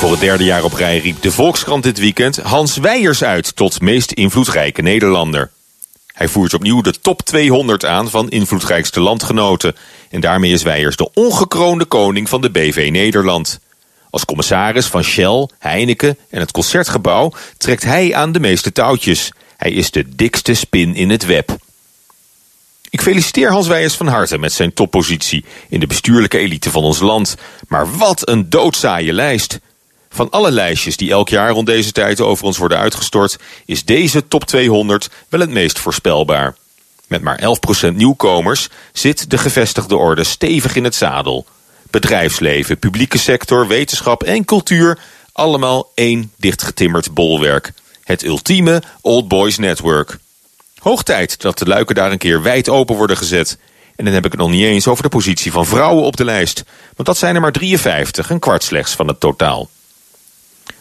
Voor het derde jaar op rij riep de Volkskrant dit weekend Hans Weijers uit tot meest invloedrijke Nederlander. Hij voert opnieuw de top 200 aan van invloedrijkste landgenoten. En daarmee is Weijers de ongekroonde koning van de BV Nederland. Als commissaris van Shell, Heineken en het Concertgebouw trekt hij aan de meeste touwtjes. Hij is de dikste spin in het web. Ik feliciteer Hans Weijers van harte met zijn toppositie in de bestuurlijke elite van ons land. Maar wat een doodzaaie lijst. Van alle lijstjes die elk jaar rond deze tijd over ons worden uitgestort... is deze top 200 wel het meest voorspelbaar. Met maar 11% nieuwkomers zit de gevestigde orde stevig in het zadel. Bedrijfsleven, publieke sector, wetenschap en cultuur... allemaal één dichtgetimmerd bolwerk. Het ultieme Old Boys Network. Hoog tijd dat de luiken daar een keer wijd open worden gezet... En dan heb ik het nog niet eens over de positie van vrouwen op de lijst. Want dat zijn er maar 53, een kwart slechts van het totaal.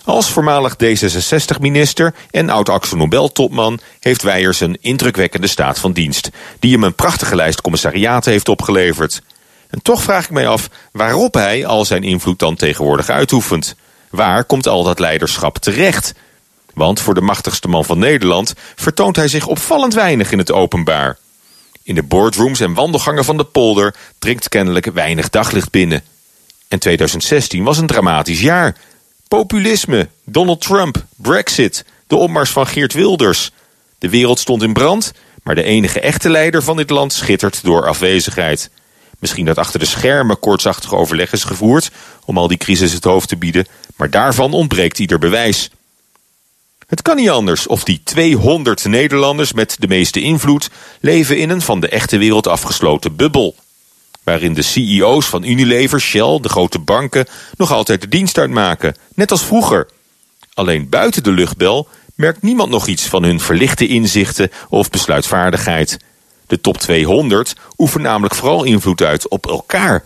Als voormalig D66-minister en oud-Axel Nobel-topman... heeft Weijers een indrukwekkende staat van dienst... die hem een prachtige lijst commissariaten heeft opgeleverd. En toch vraag ik mij af waarop hij al zijn invloed dan tegenwoordig uitoefent. Waar komt al dat leiderschap terecht? Want voor de machtigste man van Nederland... vertoont hij zich opvallend weinig in het openbaar. In de boardrooms en wandelgangen van de polder... dringt kennelijk weinig daglicht binnen. En 2016 was een dramatisch jaar... Populisme, Donald Trump, Brexit, de opmars van Geert Wilders. De wereld stond in brand, maar de enige echte leider van dit land schittert door afwezigheid. Misschien dat achter de schermen koortsachtige overleg is gevoerd om al die crisis het hoofd te bieden, maar daarvan ontbreekt ieder bewijs. Het kan niet anders of die 200 Nederlanders met de meeste invloed leven in een van de echte wereld afgesloten bubbel waarin de CEO's van Unilever, Shell, de grote banken nog altijd de dienst uitmaken, net als vroeger. Alleen buiten de luchtbel merkt niemand nog iets van hun verlichte inzichten of besluitvaardigheid. De top 200 oefent namelijk vooral invloed uit op elkaar.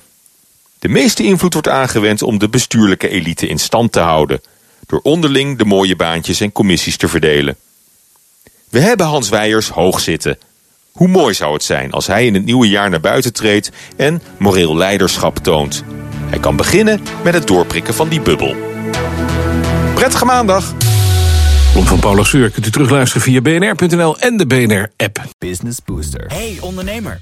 De meeste invloed wordt aangewend om de bestuurlijke elite in stand te houden, door onderling de mooie baantjes en commissies te verdelen. We hebben Hans Weijers hoog zitten, hoe mooi zou het zijn als hij in het nieuwe jaar naar buiten treedt en moreel leiderschap toont. Hij kan beginnen met het doorprikken van die bubbel. Prettige maandag! Klomp van Paula Seur kunt u terugluisteren via bnr.nl en de BNR-app. Business Booster. Hey ondernemer,